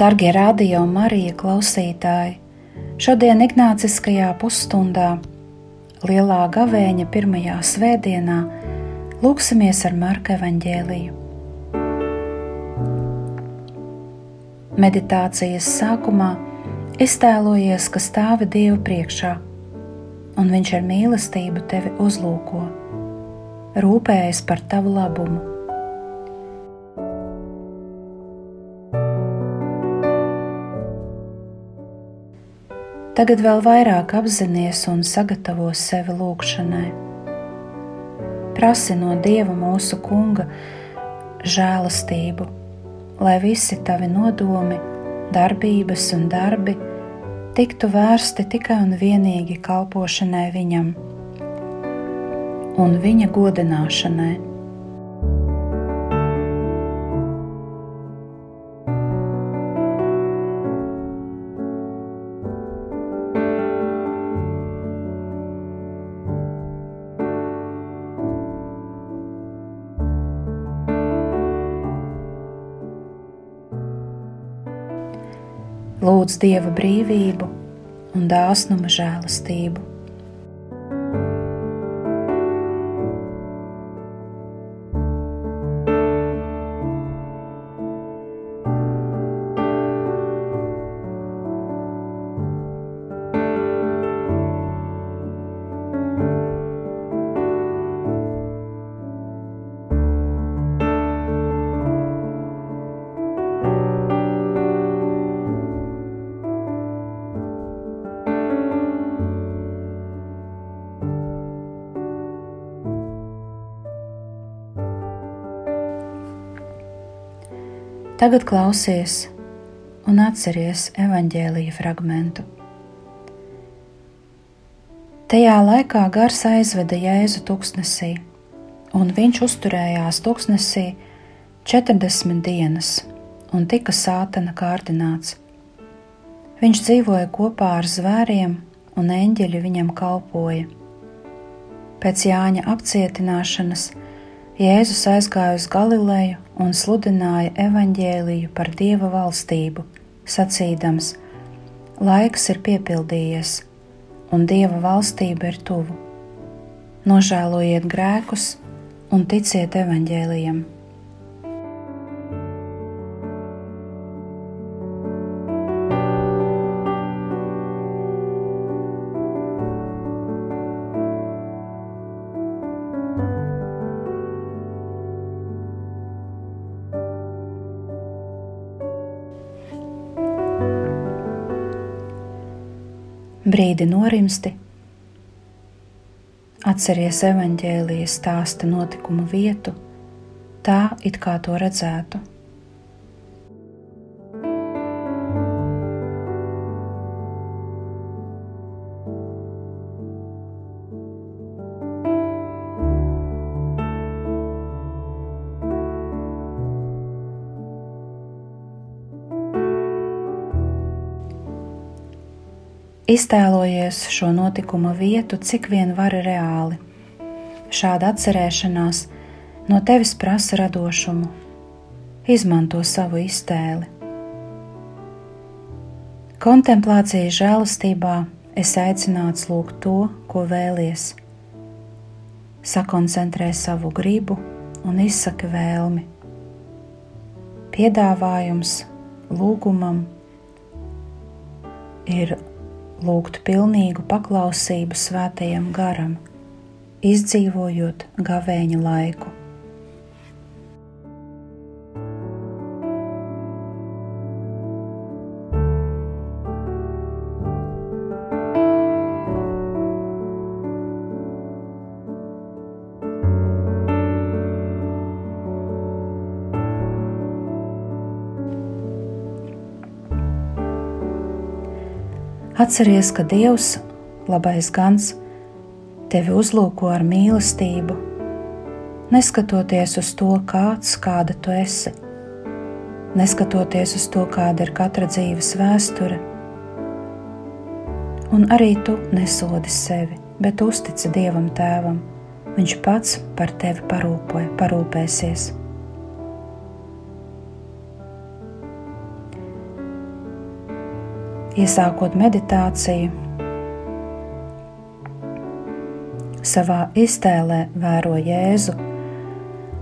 Darbie radio Marija klausītāji! Šodien Ignāciskajā pusstundā, Lielā Gavēņa pirmajā svētdienā, lūksimies ar Marka evaņģēliju. Meditācijas sākumā iztēlojies, ka stāvi Dieva priekšā, un Viņš ar mīlestību tevi uzlūko, rūpējas par tavu labumu. Tagad vēl vairāk apzināties un sagatavo sevi lūgšanai. Prasi no Dieva mūsu Kunga žēlastību, lai visi tavi nodomi, darbības un darbi tiktu vērsti tikai un vienīgi kalpošanai Viņam un Viņa godināšanai. Lūdz Dieva brīvību un dāsnuma žēlastību. Tagad klausies un atceries evaņģēlīja fragmentu. Tajā laikā gars aizveda Jēzu tuksnesī, un viņš uzturējās tuksnesī 40 dienas un tika sātana kārdināts. Viņš dzīvoja kopā ar zvēriem, un eņģeļi viņam kalpoja. Pēc Jāņa apcietināšanas Jēzus aizgāja uz Galileju un sludināja evaņģēliju par Dieva valstību, sacīdams: Laiks ir piepildījies, un Dieva valstība ir tuvu. Nožēlojiet grēkus un ticiet evaņģēlijam! Brīdi norimsti, atceries evaņģēlijas stāsta notikumu vietu, tā it kā to redzētu. Iztēlojies šo notikumu vietu, cik vien vari reāli. Šāda atcerēšanās no tevis prasa radošumu. Izmanto savu iztēli. Kontemplācijas žēlastībā es aicināts lūgt to, ko vēlies. Sakoncentrē savu gribu un izsaka vēlmi. Piedāvājums lūgumam ir lūgt pilnīgu paklausību svētajam garam, izdzīvojot gavēņa laiku. Atceries, ka Dievs, labais gans, tevi uzlūko ar mīlestību, neskatoties uz to, kāds, kāda tu esi, neskatoties uz to, kāda ir katra dzīves vēsture. Un arī tu nesodi sevi, bet uztici Dievam Tēvam. Viņš pats par tevi parūpoja, parūpēsies. Iesākot meditāciju, savā iztēlē vēro Jēzu,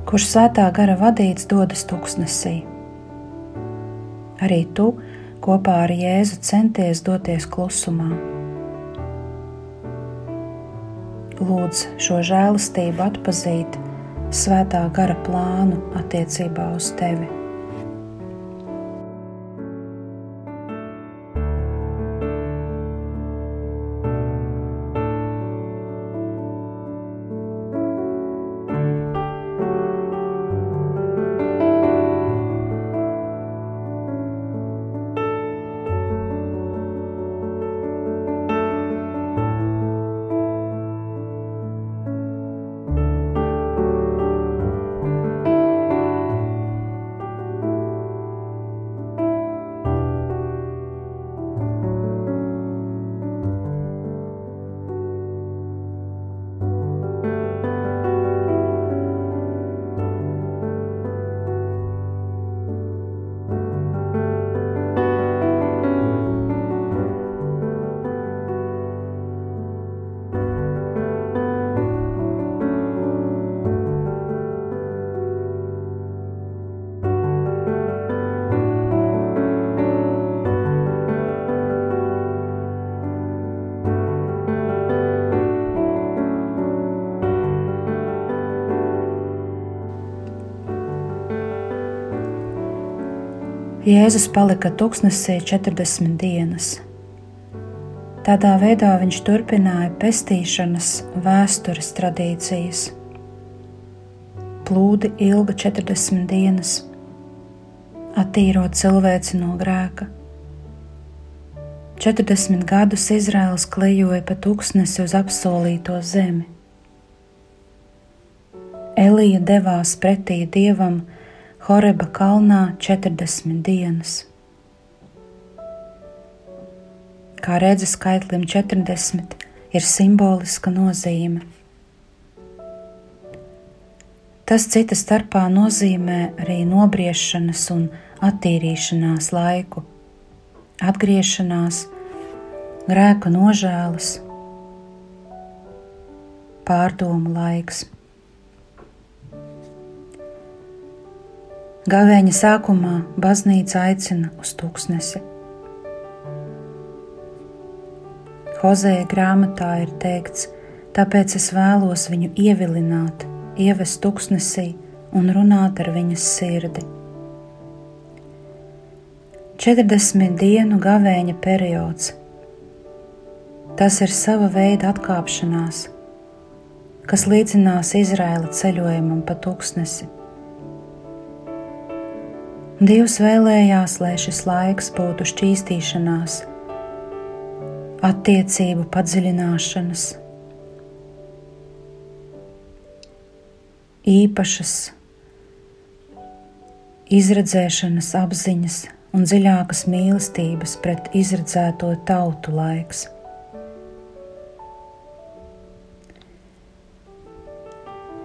kurš svētā gara vadīts dodas tuksnesī. Arī tu kopā ar Jēzu centies doties klusumā. Lūdz šo žēlastību atpazīt svētā gara plānu attiecībā uz tevi. Jēzus palika tuksnesī 40 dienas. Tādā veidā viņš turpināja pestīšanas vēstures tradīcijas. Plūdi ilga 40 dienas, attīrot cilvēci no grēka. 40 gadus Izraels klejoja pa tūkstnesi uz apsolīto zemi. Elija devās pretī dievam, Horeba kalnā 40 dienas. Kā redzes, skaitlim 40 ir simboliska nozīme. Tas cita starpā nozīmē arī nobriešanas un attīrīšanās laiku, atgriešanās, grēka nožēlas, pārdomu laiks. Gavēņa sākumā baznīca aicina uz tūkstnesi. Hozēja grāmatā ir teikts, tāpēc es vēlos viņu ievilināt, ievest tūkstnesī un runāt ar viņas sirdi. 40 dienu gavēņa periods. Tas ir sava veida atkāpšanās, kas līdzinās Izraēla ceļojumam pa tūkstnesi. Dievs vēlējās, lai šis laiks būtu šķīstīšanās, attiecību padziļināšanas, īpašas izredzēšanas apziņas un dziļākas mīlestības pret izredzēto tautu laiks.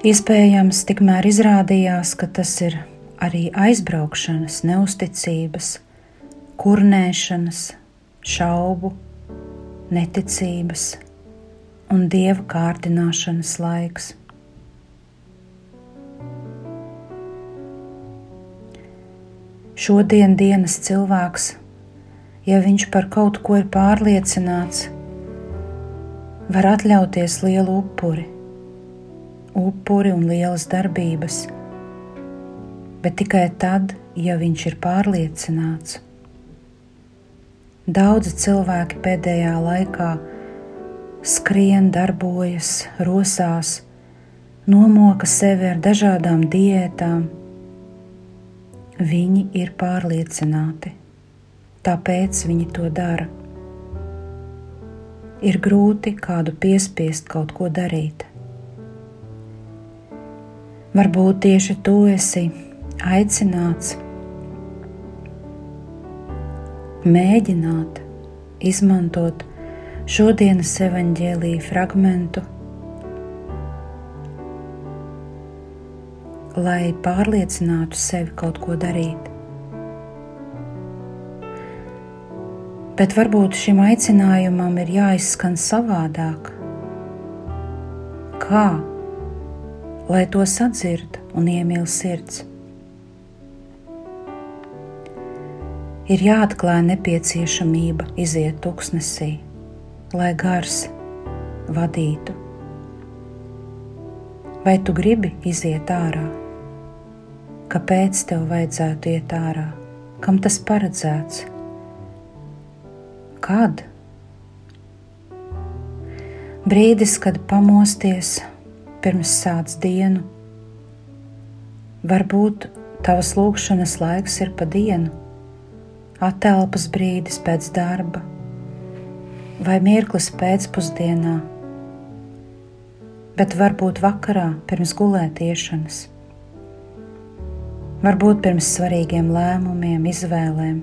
Iespējams, tikmēr izrādījās, ka tas ir arī aizbraukšanas, neusticības, kurnēšanas, šaubu, neticības un dieva kārdināšanas laiks. Šodien dienas cilvēks, ja viņš par kaut ko ir pārliecināts, var atļauties lielu upuri, upuri un lielas darbības bet tikai tad, ja viņš ir pārliecināts. Daudzi cilvēki pēdējā laikā skrien, darbojas, rosās, nomoka sevi ar dažādām diētām. Viņi ir pārliecināti, tāpēc viņi to dara. ir grūti kādu piespiest kaut ko darīt. Varbūt tieši tu esi aicināts mēģināt izmantot šodienas evaņģēlīja fragmentu, lai pārliecinātu sevi kaut ko darīt. Bet varbūt šim aicinājumam ir jāizskan savādāk. Kā? Lai to sadzird un iemīl sirds. Ir jāatklāj nepieciešamība iziet tuksnesī, lai gars vadītu. Vai tu gribi iziet ārā? Kāpēc tev vajadzētu iet ārā? Kam tas paredzēts? Kad? Brīdis, kad pamosties pirms sāc dienu. Varbūt tavas lūkšanas laiks ir pa dienu, atelpas brīdis pēc darba vai mirklis pēcpusdienā, bet varbūt vakarā pirms gulētiešanas, varbūt pirms svarīgiem lēmumiem, izvēlēm.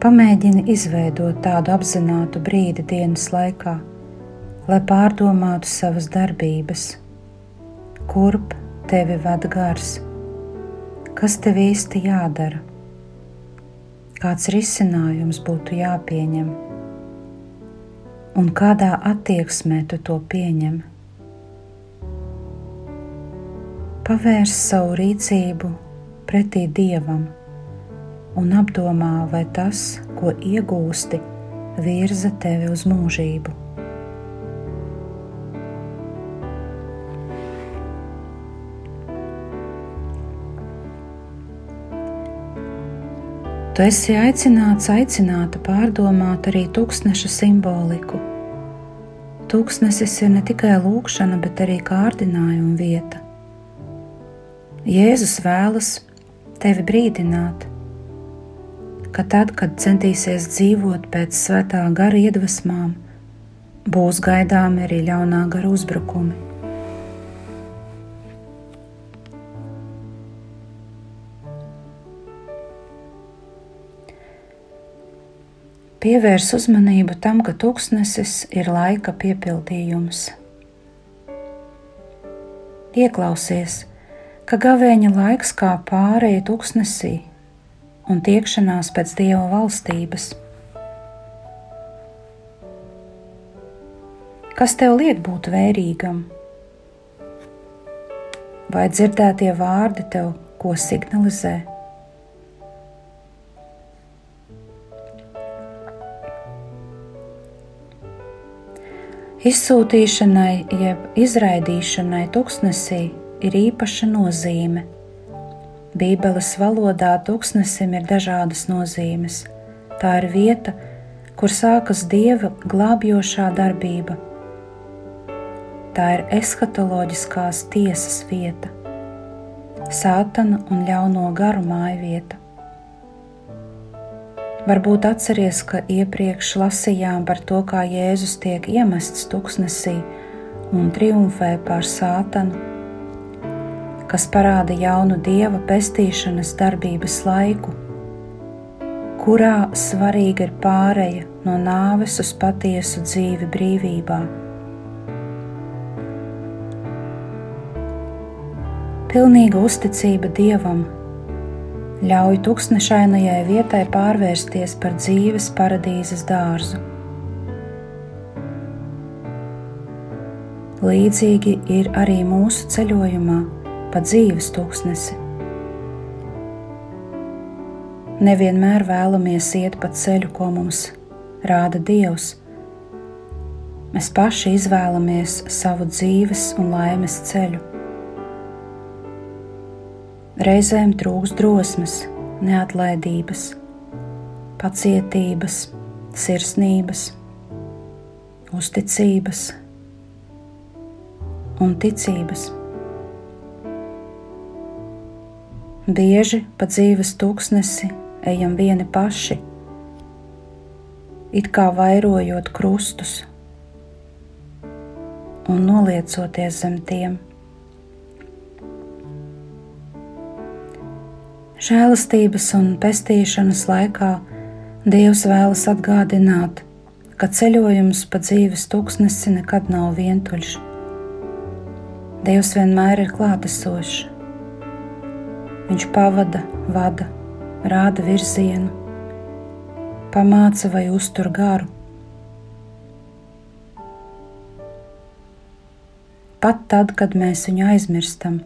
Pamēģini izveidot tādu apzinātu brīdi dienas laikā, lai pārdomātu savas darbības, kurp tevi vada gars, kas tev īsti jādara, kāds risinājums būtu jāpieņem un kādā attieksmē tu to pieņem. Pavērs savu rīcību pretī dievam un apdomā, vai tas, ko iegūsti, virza tevi uz mūžību. Tu esi aicināts, aicināta pārdomāt arī tūkstneša simboliku. Tūkstnesis ir ne tikai lūkšana, bet arī kārdinājuma vieta. Jēzus vēlas tevi brīdināt, ka tad, kad centīsies dzīvot pēc svētā gara iedvesmām, būs gaidāmi arī ļaunā gara uzbrukumi. Pievērs uzmanību tam, ka tūkstnesis ir laika piepildījums. Ieklausies, ka gavēņa laiks kā pārējai tūkstnesī un tiekšanās pēc Dieva valstības. Kas tev liek būt vērīgam? Vai dzirdētie vārdi tev ko signalizē? Izsūtīšanai, jeb izraidīšanai tuksnesī ir īpaša nozīme Bībeles valodā tūkstnesim ir dažādas nozīmes. Tā ir vieta, kur sākas dieva glābjošā darbība. Tā ir eskatoloģiskās tiesas vieta, sātana un ļauno garu māja vieta. Varbūt atceries, ka iepriekš lasījām par to, kā Jēzus tiek iemests tuksnesī un triumfē pār sātanu kas parāda jaunu dieva pestīšanas darbības laiku, kurā svarīga ir pāreja no nāves uz patiesu dzīvi brīvībā. Pilnīga uzticība dievam ļauj tūkstošainajai vietai pārvērsties par dzīves paradīzes dārzu. Līdzīgi ir arī mūsu ceļojumā pa dzīves tūkstnesi. Nevienmēr vēlamies iet pa ceļu, ko mums rāda Dievs. Mēs paši izvēlamies savu dzīves un laimes ceļu. Reizēm trūks drosmes, neatlaidības, pacietības, sirsnības, uzticības un ticības. Bieži pa dzīves tūkstnesi ejam vieni paši, it kā vairojot krustus un noliecoties zem tiem. Žēlastības un pestīšanas laikā Dievs vēlas atgādināt, ka ceļojums pa dzīves tūkstnesi nekad nav vientuļš. Dievs vienmēr ir klātesošs. Viņš pavada, vada, rāda virzienu, pamāca vai uztur garu. Pat tad, kad mēs viņu aizmirstam,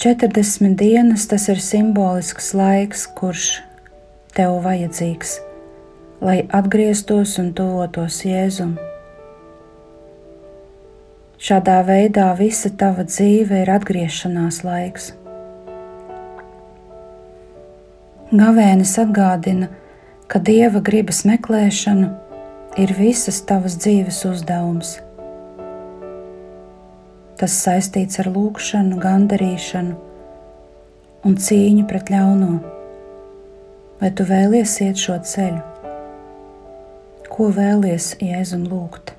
40 dienas tas ir simbolisks laiks, kurš tev vajadzīgs, lai atgrieztos un tuvotos Jēzum. Šādā veidā visa tava dzīve ir atgriešanās laiks. Gavēnis atgādina, ka dieva gribas meklēšana ir visas tavas dzīves uzdevums. Tas saistīts ar lūgšanu, gandarīšanu un cīņu pret ļauno. Vai tu vēlies iet šo ceļu? Ko vēlies Jēzum lūgt?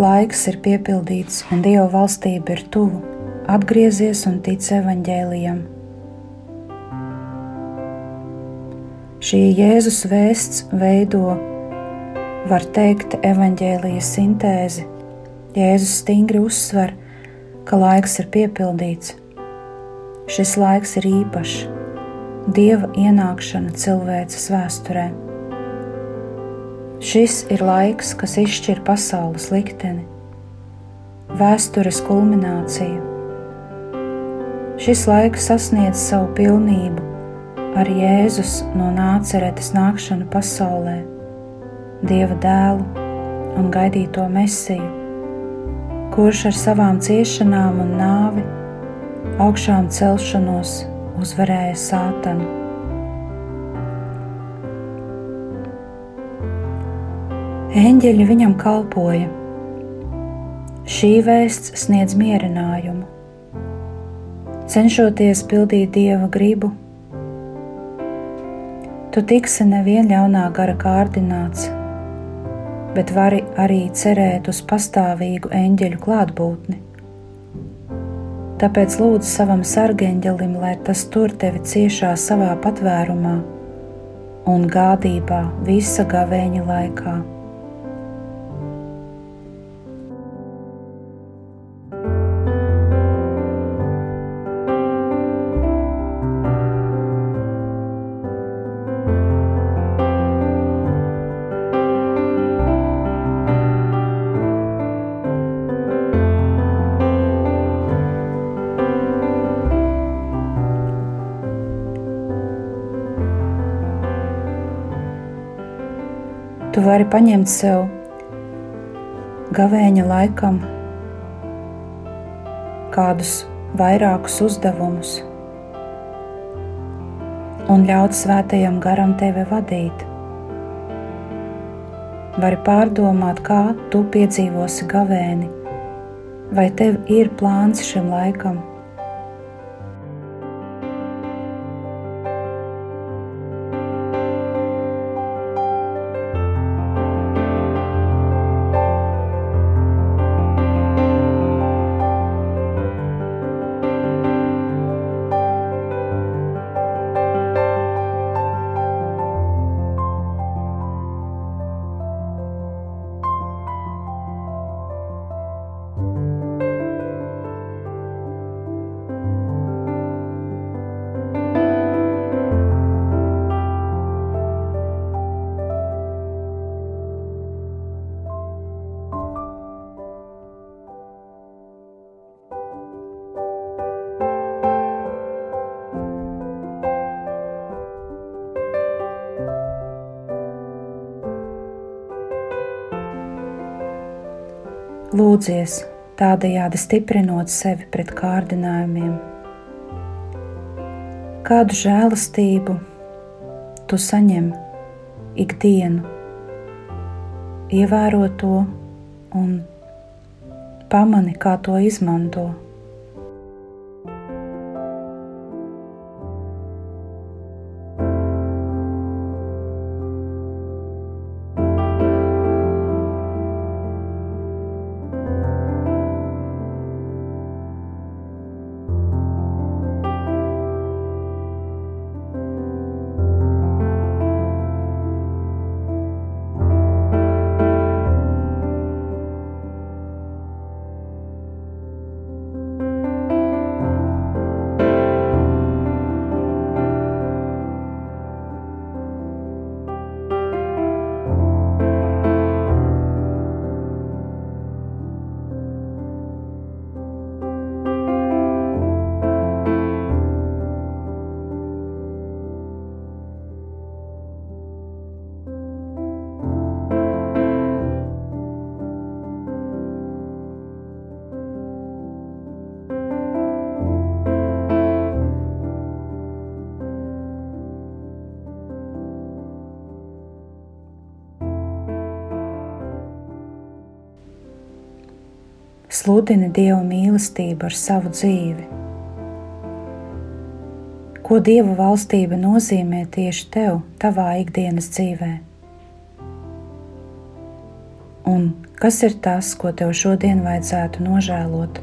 Laiks ir piepildīts, un Dieva valstība ir tuvu. Atgriezies un tic evaņģēlijam. Šī Jēzus vēsts veido, var teikt, evaņģēlijas sintēzi. Jēzus stingri uzsver, ka laiks ir piepildīts. Šis laiks ir īpašs, Dieva ienākšana cilvēces vēsturē. Šis ir laiks, kas izšķir pasaules likteni, vēstures kulmināciju. Šis laiks sasniedz savu pilnību ar Jēzus no nāceretes nākšanu pasaulē, Dieva dēlu un gaidīto mesiju, kurš ar savām ciešanām un nāvi, augšām celšanos uzvarēja sātanu. Eņģeļi viņam kalpoja. Šī vēsts sniedz mierinājumu. Cenšoties pildīt dieva gribu, tu tiksi nevien ļaunā gara kārdināts, bet vari arī cerēt uz pastāvīgu eņģeļu klātbūtni. Tāpēc lūdzu savam sargeņģelim, lai tas tur tevi ciešā savā patvērumā un gādībā visa gavēņa laikā. Vari paņemt sev gavēņa laikam kādus vairākus uzdevumus un ļaut svētajam garam tevi vadīt. Vari pārdomāt, kā tu piedzīvosi gavēni, vai tev ir plāns šim laikam. Lūdzies, tādējādi stiprinot sevi pret kārdinājumiem. Kādu žēlastību tu saņem ikdienu, ievēro to un pamani, kā to izmantot. Sludini Dieva mīlestību ar savu dzīvi. Ko Dieva valstība nozīmē tieši tev, tavā ikdienas dzīvē? Un kas ir tas, ko tev šodien vajadzētu nožēlot?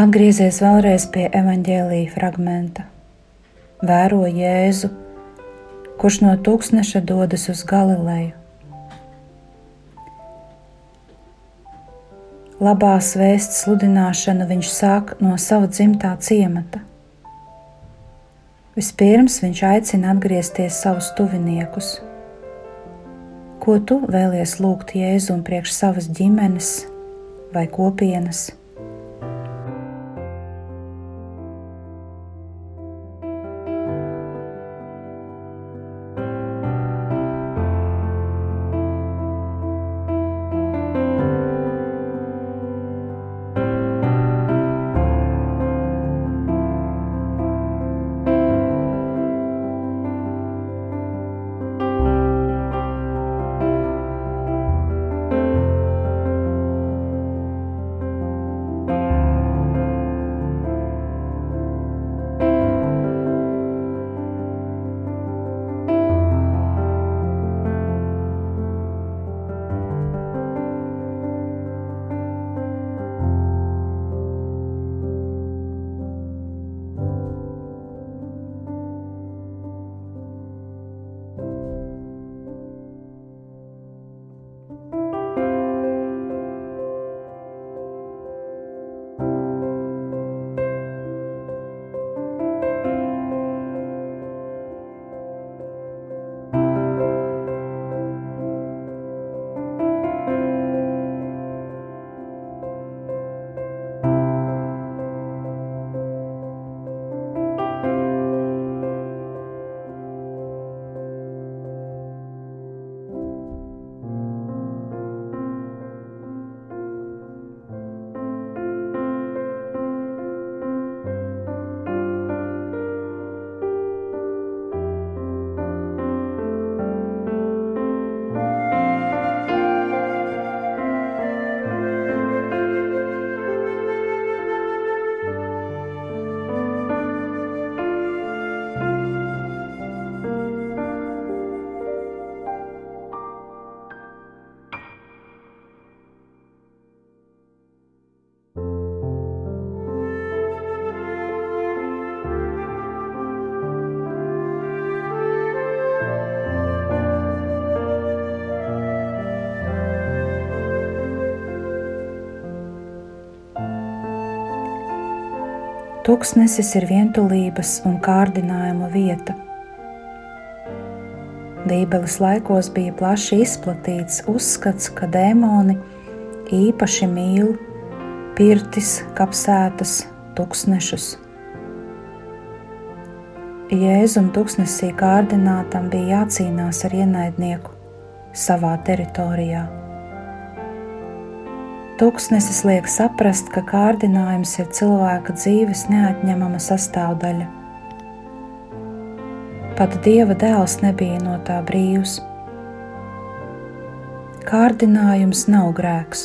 Atgriezies vēlreiz pie evaņģēlīja fragmenta. Vēro Jēzu, kurš no tūkstneša dodas uz Galileju. Labās vēsts sludināšanu viņš sāk no sava dzimtā ciemata. Vispirms viņš aicina atgriezties savus tuviniekus. Ko tu vēlies lūgt Jēzum priekš savas ģimenes vai kopienas? Tuksnesis ir vientulības un kārdinājuma vieta. Bībeles laikos bija plaši izplatīts uzskats, ka dēmoni īpaši mīl pirtis, kapsētas, tuksnešus. Jēzum tuksnesī kārdinātam bija jācīnās ar ienaidnieku savā teritorijā. Tuksnesis liek saprast, ka kārdinājums ir cilvēka dzīves neatņemama sastāvdaļa. Pat dieva dēls nebija no tā brīvs. Kārdinājums nav grēks.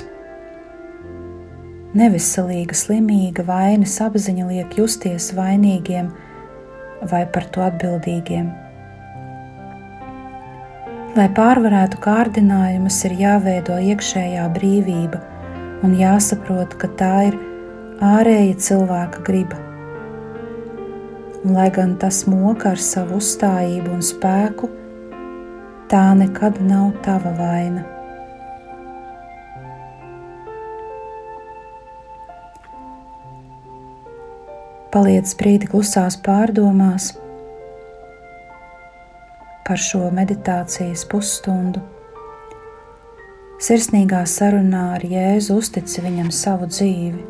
Neveselīga, slimīga vainas apziņa liek justies vainīgiem vai par to atbildīgiem. Lai pārvarētu kārdinājumus, ir jāveido iekšējā brīvība un jāsaprot, ka tā ir ārēja cilvēka griba. Un, lai gan tas moka ar savu uzstājību un spēku, tā nekad nav tava vaina. Paliec brīdi klusās pārdomās par šo meditācijas pusstundu sirsnīgā sarunā ar Jēzu uztici viņam savu dzīvi.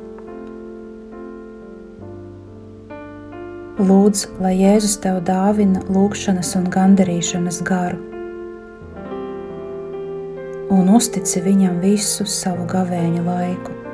Lūdz, lai Jēzus tev dāvina lūgšanas un gandarīšanas garu, un uztici viņam visu savu gavēņa laiku.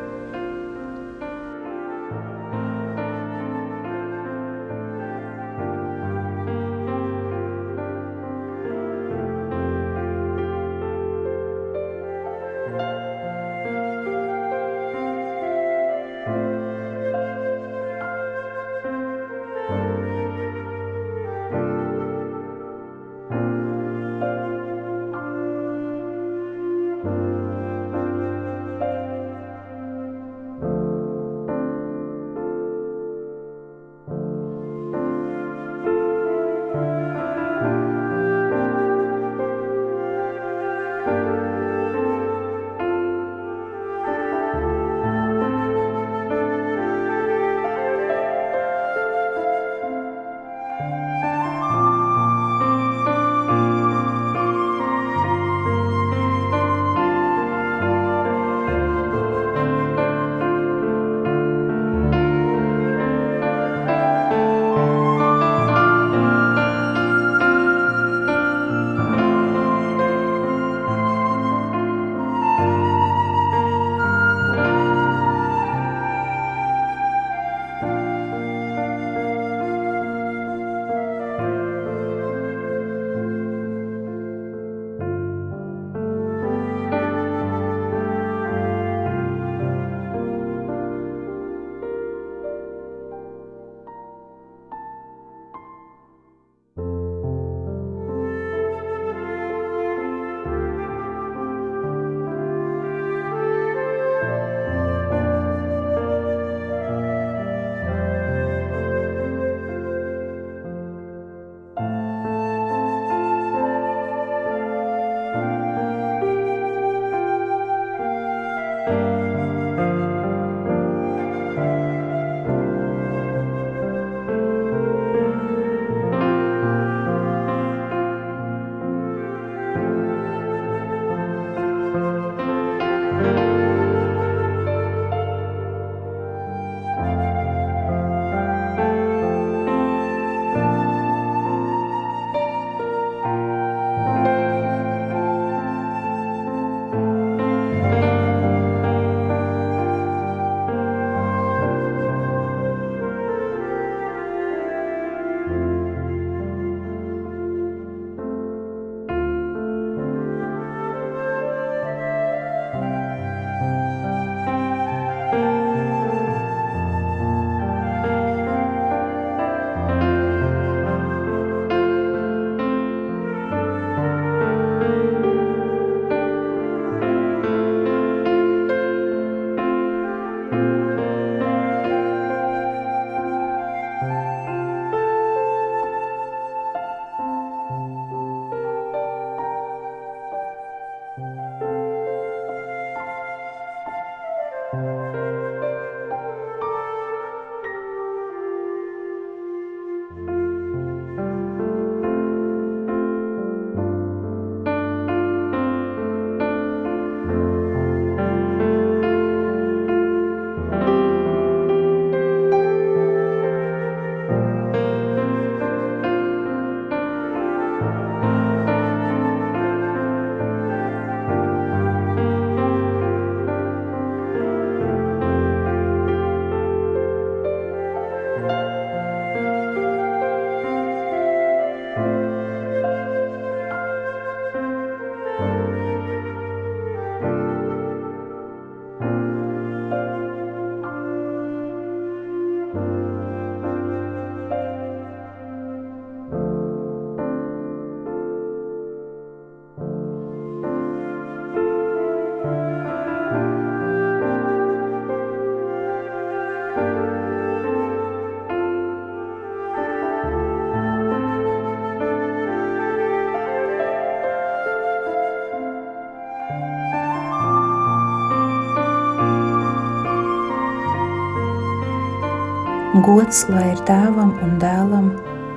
Gods lai ir tēvam un dēlam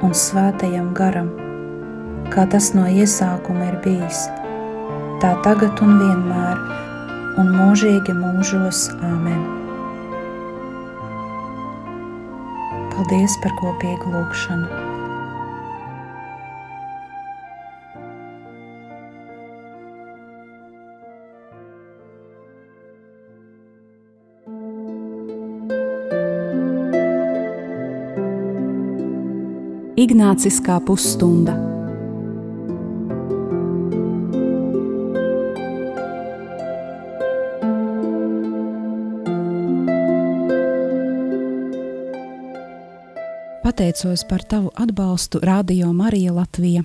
un svētajam garam, kā tas no iesākuma ir bijis, tā tagad un vienmēr, un mūžīgi mūžos Āmen. Paldies par kopīgu lūgšanu! Ignāciskā pusstunda. Pateicos par tavu atbalstu Radio Marija Latvija.